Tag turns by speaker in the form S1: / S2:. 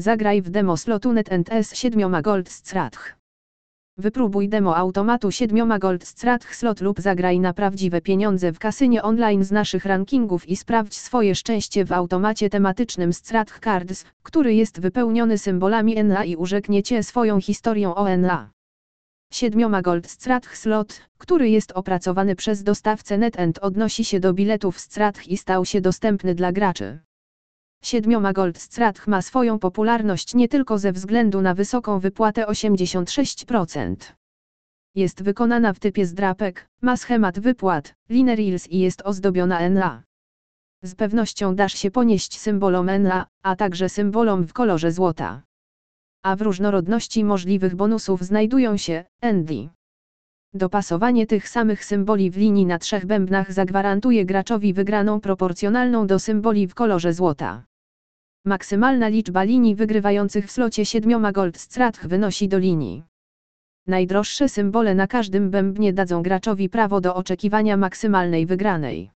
S1: Zagraj w demo slotu NetNS 7 Gold Stratch. Wypróbuj demo automatu 7 Gold Stratch slot lub zagraj na prawdziwe pieniądze w kasynie online z naszych rankingów i sprawdź swoje szczęście w automacie tematycznym Stratch Cards, który jest wypełniony symbolami NA i urzeknie Cię swoją historią o NA. 7 Gold Stratch Slot, który jest opracowany przez dostawcę NetEnt odnosi się do biletów Stratch i stał się dostępny dla graczy. Siedmioma Gold Stratch ma swoją popularność nie tylko ze względu na wysoką wypłatę 86%. Jest wykonana w typie zdrapek, ma schemat wypłat, line reels i jest ozdobiona NA. Z pewnością dasz się ponieść symbolom NA, a także symbolom w kolorze złota. A w różnorodności możliwych bonusów znajdują się ND. Dopasowanie tych samych symboli w linii na trzech bębnach zagwarantuje graczowi wygraną proporcjonalną do symboli w kolorze złota. Maksymalna liczba linii wygrywających w slocie 7 gold stratch wynosi do linii. Najdroższe symbole na każdym bębnie dadzą graczowi prawo do oczekiwania maksymalnej wygranej.